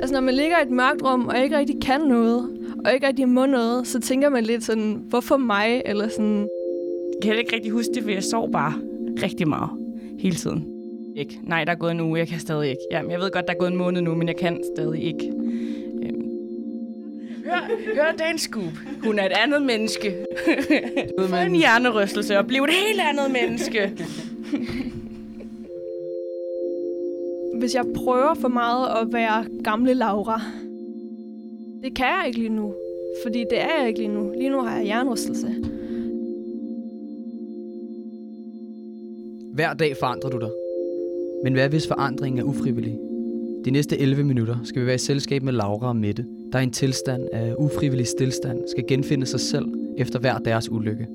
Altså, når man ligger i et mørkt rum, og ikke rigtig kan noget, og ikke rigtig må noget, så tænker man lidt sådan, hvorfor mig? Eller sådan... Jeg kan ikke rigtig huske det, for jeg sov bare rigtig meget hele tiden. Ikke. Nej, der er gået en uge, jeg kan stadig ikke. Jamen, jeg ved godt, der er gået en måned nu, men jeg kan stadig ikke. Øhm. Hør, hør den scoop. Hun er et andet menneske. Få en hjernerystelse og blive et helt andet menneske. Hvis jeg prøver for meget at være gamle Laura, det kan jeg ikke lige nu. Fordi det er jeg ikke lige nu. Lige nu har jeg hjernerystelse. Hver dag forandrer du dig. Men hvad hvis forandringen er ufrivillig? De næste 11 minutter skal vi være i selskab med Laura og Mette, der i en tilstand af ufrivillig stillstand skal genfinde sig selv efter hver deres ulykke.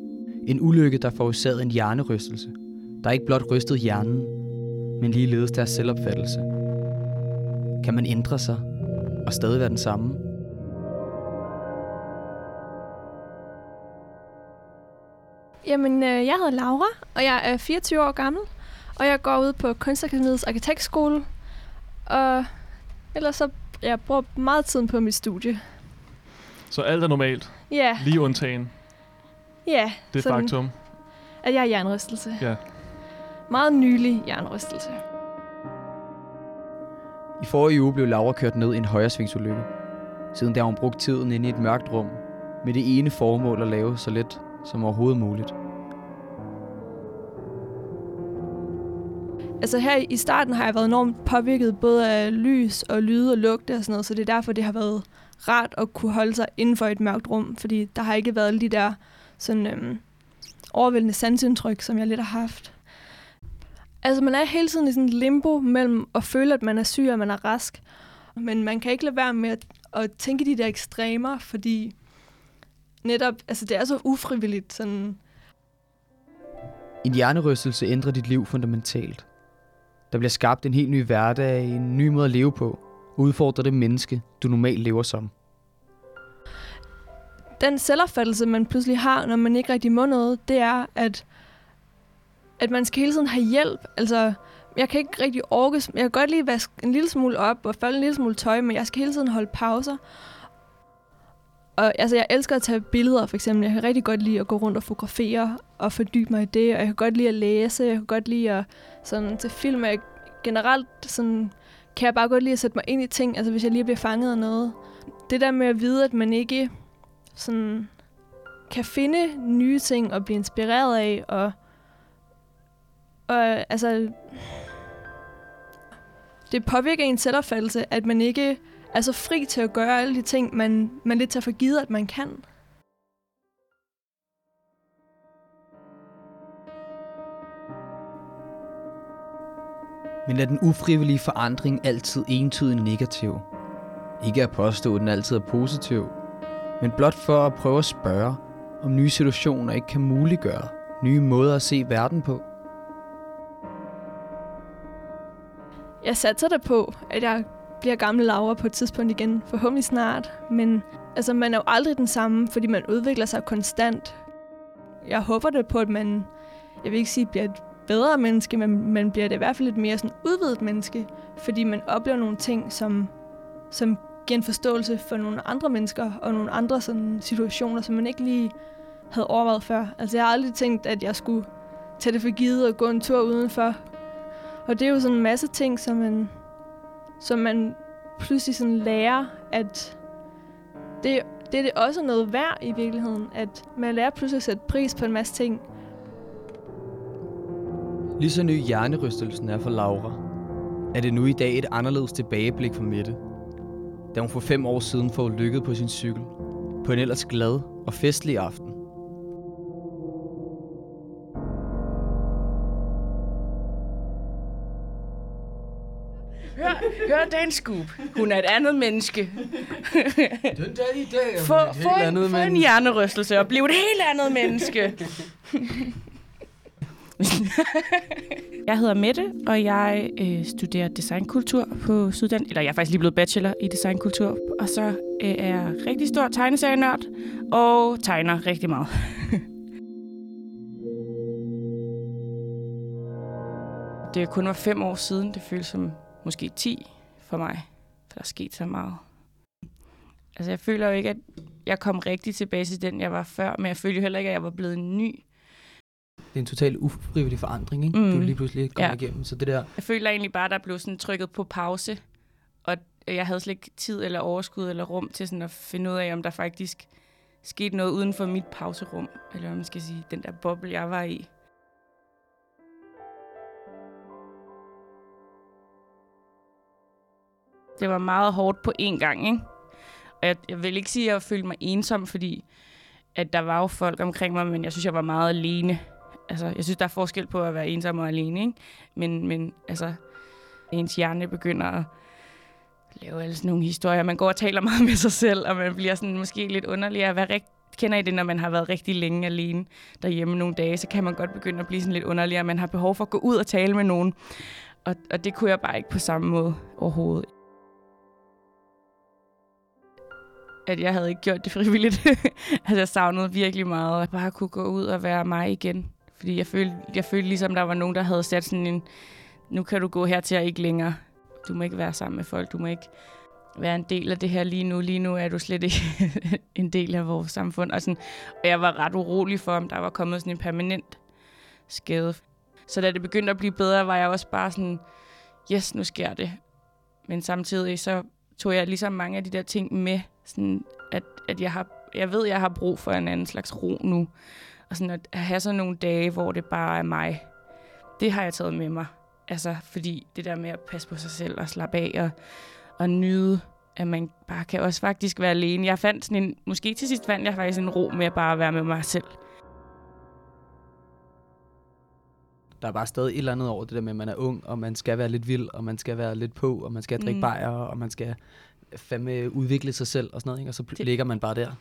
En ulykke, der forårsagede en hjernerystelse, der ikke blot rystede hjernen, men ligeledes deres selvopfattelse. Kan man ændre sig og stadig være den samme? Jamen, øh, jeg hedder Laura, og jeg er 24 år gammel, og jeg går ud på Kunstakademiets Arkitektskole, og ellers så jeg bruger meget tid på mit studie. Så alt er normalt, Ja, lige undtagen ja. det sådan, faktum. At jeg har hjernerystelse. Ja. Meget nylig hjernerystelse. I forrige uge blev Laura kørt ned i en højresvingsulykke. Siden da har hun brugt tiden inde i et mørkt rum, med det ene formål at lave så let som overhovedet muligt. Altså her i starten har jeg været enormt påvirket både af lys og lyde og lugte og sådan noget, så det er derfor, det har været rart at kunne holde sig inden for et mørkt rum, fordi der har ikke været de der sådan øhm, overvældende sansindtryk, som jeg lidt har haft. Altså man er hele tiden i sådan et limbo mellem at føle, at man er syg og man er rask, men man kan ikke lade være med at, at tænke de der ekstremer, fordi netop, altså det er så ufrivilligt, sådan, En hjernerystelse ændrer dit liv fundamentalt. Der bliver skabt en helt ny hverdag, en ny måde at leve på, og udfordrer det menneske, du normalt lever som. den selvopfattelse, man pludselig har, når man ikke rigtig må noget, det er, at, at man skal hele tiden have hjælp. Altså, jeg kan ikke rigtig orke, jeg kan godt lige vaske en lille smule op og folde en lille smule tøj, men jeg skal hele tiden holde pauser. Og altså, jeg elsker at tage billeder, for eksempel. Jeg kan rigtig godt lide at gå rundt og fotografere og fordybe mig i det, og jeg kan godt lide at læse, jeg kan godt lide at sådan, til film. Jeg, generelt sådan, kan jeg bare godt lide at sætte mig ind i ting, altså hvis jeg lige bliver fanget af noget. Det der med at vide, at man ikke sådan kan finde nye ting og blive inspireret af, og, og altså, det påvirker en selvopfattelse, at man ikke er så fri til at gøre alle de ting, man, man lidt tager for givet, at man kan. Men er den ufrivillige forandring altid entydigt negativ? Ikke at påstå, at den altid er positiv, men blot for at prøve at spørge, om nye situationer ikke kan muliggøre nye måder at se verden på. Jeg satser da på, at jeg bliver gammel Laura på et tidspunkt igen, forhåbentlig snart. Men altså, man er jo aldrig den samme, fordi man udvikler sig konstant. Jeg håber det på, at man, jeg vil ikke sige, bliver et bedre menneske, men man bliver det i hvert fald et mere sådan udvidet menneske, fordi man oplever nogle ting, som, som giver en forståelse for nogle andre mennesker og nogle andre sådan, situationer, som man ikke lige havde overvejet før. Altså, jeg har aldrig tænkt, at jeg skulle tage det for givet og gå en tur udenfor. Og det er jo sådan en masse ting, som man, som man pludselig sådan lærer, at det, det er det også noget værd i virkeligheden, at man lærer pludselig at sætte pris på en masse ting. Lige så ny hjernerystelsen er for Laura, er det nu i dag et anderledes tilbageblik for Mette. Da hun for fem år siden får lykket på sin cykel, på en ellers glad og festlig aften. Hør, den scoop. Hun er et andet menneske. Den dag i dag Få, få, en, få en hjernerystelse og blive et helt andet menneske. jeg hedder Mette, og jeg øh, studerer designkultur på Syddan. Eller jeg er faktisk lige blevet bachelor i designkultur. Og så øh, er jeg rigtig stor tegneserienørd og tegner rigtig meget. det kun var fem år siden. Det føles som måske 10 for mig. der er sket så meget. Altså, jeg føler jo ikke, at jeg kom rigtig tilbage til den, jeg var før, men jeg føler jo heller ikke, at jeg var blevet en ny. Det er en total ufrivillig forandring, ikke? Mm. Du lige pludselig kommer Ja. igennem. Så det der, Jeg føler egentlig bare, at der blev sådan trykket på pause, og jeg havde slet ikke tid eller overskud eller rum til sådan at finde ud af, om der faktisk skete noget uden for mit pauserum, eller hvad man skal sige, den der boble, jeg var i. Det var meget hårdt på én gang, ikke? Og jeg, jeg vil ikke sige, at jeg følte mig ensom, fordi at der var jo folk omkring mig, men jeg synes, jeg var meget alene. Altså, jeg synes, der er forskel på at være ensom og alene, ikke? Men, men altså, ens hjerne begynder at lave alle sådan nogle historier. Man går og taler meget med sig selv, og man bliver sådan måske lidt underlig at være rigtig Kender I det, når man har været rigtig længe alene derhjemme nogle dage, så kan man godt begynde at blive sådan lidt underlig, og man har behov for at gå ud og tale med nogen. Og, og det kunne jeg bare ikke på samme måde overhovedet. At jeg havde ikke gjort det frivilligt. altså, jeg savnede virkelig meget, at bare kunne gå ud og være mig igen. Fordi jeg følte, jeg følte ligesom, der var nogen, der havde sat sådan en, nu kan du gå her til og ikke længere. Du må ikke være sammen med folk, du må ikke være en del af det her lige nu. Lige nu er du slet ikke en del af vores samfund. Og, sådan, og jeg var ret urolig for, om der var kommet sådan en permanent skade. Så da det begyndte at blive bedre, var jeg også bare sådan, yes, nu sker det. Men samtidig så tog jeg ligesom mange af de der ting med, sådan at, at jeg, har, jeg ved, jeg har brug for en anden slags ro nu. Og sådan at have sådan nogle dage, hvor det bare er mig, det har jeg taget med mig. Altså, fordi det der med at passe på sig selv og slappe af og, og nyde, at man bare kan også faktisk være alene. Jeg fandt sådan en, måske til sidst fandt jeg faktisk en ro med at bare være med mig selv. der er bare stadig et eller andet over det der med, at man er ung, og man skal være lidt vild, og man skal være lidt på, og man skal drikke Mm. bajer, og man skal fandme udvikle sig selv og sådan noget, ikke? og så Det- ligger man bare der.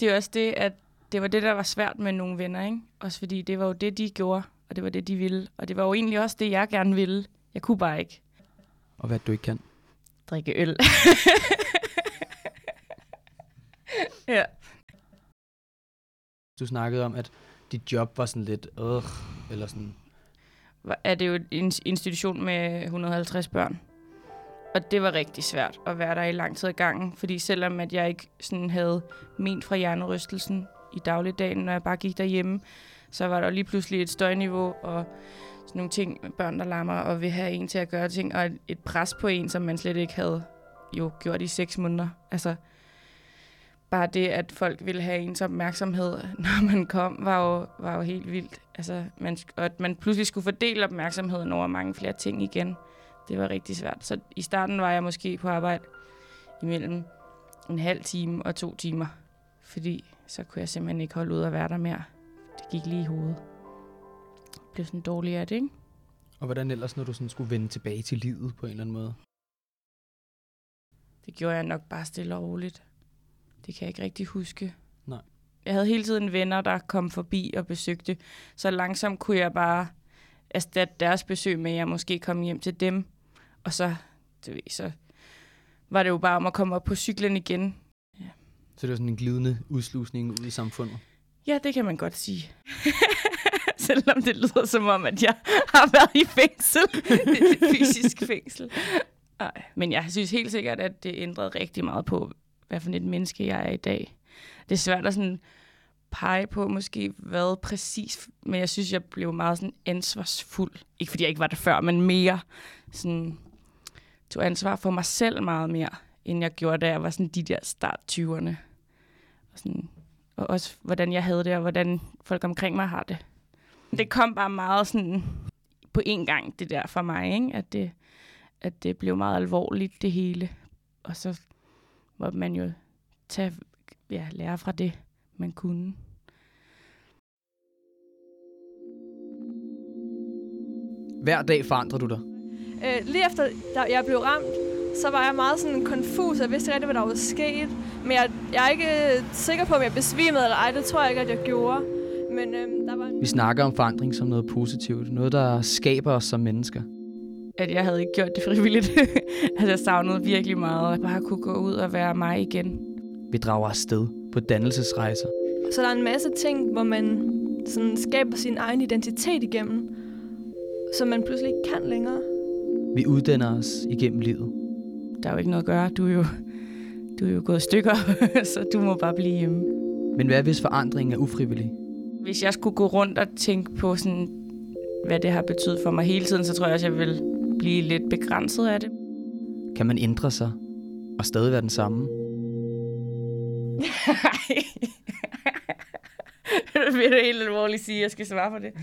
Det er også det, at det var det, der var svært med nogle venner, ikke? Også fordi det var jo det, de gjorde, og det var det, de ville. Og det var jo egentlig også det, jeg gerne ville. Jeg kunne bare ikke Og hvad du ikke kan. drikke øl. ja. Du snakkede om, at dit job var sådan lidt, øh, eller sådan, er det jo en institution med 150 børn. Og det var rigtig svært at være der i lang tid ad gangen, fordi selvom at jeg ikke sådan havde ment fra hjernerystelsen i dagligdagen, når jeg bare gik derhjemme, så var der lige pludselig et støjniveau og sådan nogle ting med børn, der lammer og vil have en til at gøre ting, og et- pres på en, som man slet ikke havde jo gjort i seks måneder. Altså, bare det, at folk ville have ens opmærksomhed, når man kom, var jo, var jo helt vildt. Altså, man, og at man pludselig skulle fordele opmærksomheden over mange flere ting igen, det var rigtig svært. Så i starten var jeg måske på arbejde imellem en halv time og to timer, fordi så kunne jeg simpelthen ikke holde ud at være der mere. Det gik lige i hovedet. Det blev sådan dårligt af det, ikke? og hvordan ellers, når du sådan skulle vende tilbage til livet på en eller anden måde? Det gjorde jeg nok bare stille og roligt. Det kan jeg ikke rigtig huske. Nej. Jeg havde hele tiden venner, der kom forbi og besøgte. Så langsomt kunne jeg bare erstatte deres besøg med, at jeg måske kom hjem til dem. Og så, du ved, så var det jo bare om at komme op på cyklen igen. Så det var sådan en glidende udslusning ud i samfundet. Ja, det kan man godt sige. Selvom det lyder som om, at jeg har været i fængsel. Fysisk fængsel. Ej. Men jeg synes helt sikkert, at det ændrede rigtig meget på, hvad for et menneske jeg er i dag. Det er svært at sådan pege på måske hvad præcis, men jeg synes, jeg blev meget sådan ansvarsfuld. Ikke fordi jeg ikke var det før, men mere sådan, tog ansvar for mig selv meget mere, end jeg gjorde, da jeg var sådan de der start 20'erne. Og sådan, og også hvordan jeg havde det, og hvordan folk omkring mig har det. Det kom bare meget sådan på én gang, det der for mig, ikke? At, det, at det blev meget alvorligt, det hele. Og så måtte man jo tage, ja, lære fra det, man kunne. Hver dag forandrer du dig. Øh, lige efter da jeg blev ramt, så var jeg meget sådan konfus. Jeg vidste ikke rigtig, hvad der var sket. Men jeg, jeg er ikke øh, sikker på, om jeg besvimede eller ej. Det tror jeg ikke, at jeg gjorde. Men øhm, der var... Vi snakker om forandring som noget positivt. Noget, der skaber os som mennesker. At jeg havde ikke gjort det frivilligt. altså, jeg savnede virkelig meget, at jeg bare kunne gå ud og være mig igen. Vi drager afsted på dannelsesrejser. Så der er en masse ting, hvor man sådan skaber sin egen identitet igennem, som man pludselig ikke kan længere. Vi uddanner os igennem livet. der er jo ikke noget at gøre. Du er jo, du er jo gået i stykker, så du må bare blive hjemme. Men hvad hvis forandringen er ufrivillig? Hvis jeg skulle gå rundt og tænke på, sådan, hvad det har betydet for mig hele tiden, så tror jeg også, jeg vil blive lidt begrænset af det. Kan man ændre sig og stadig være den samme? vil du helt alvorligt sige, at jeg skal svare på det?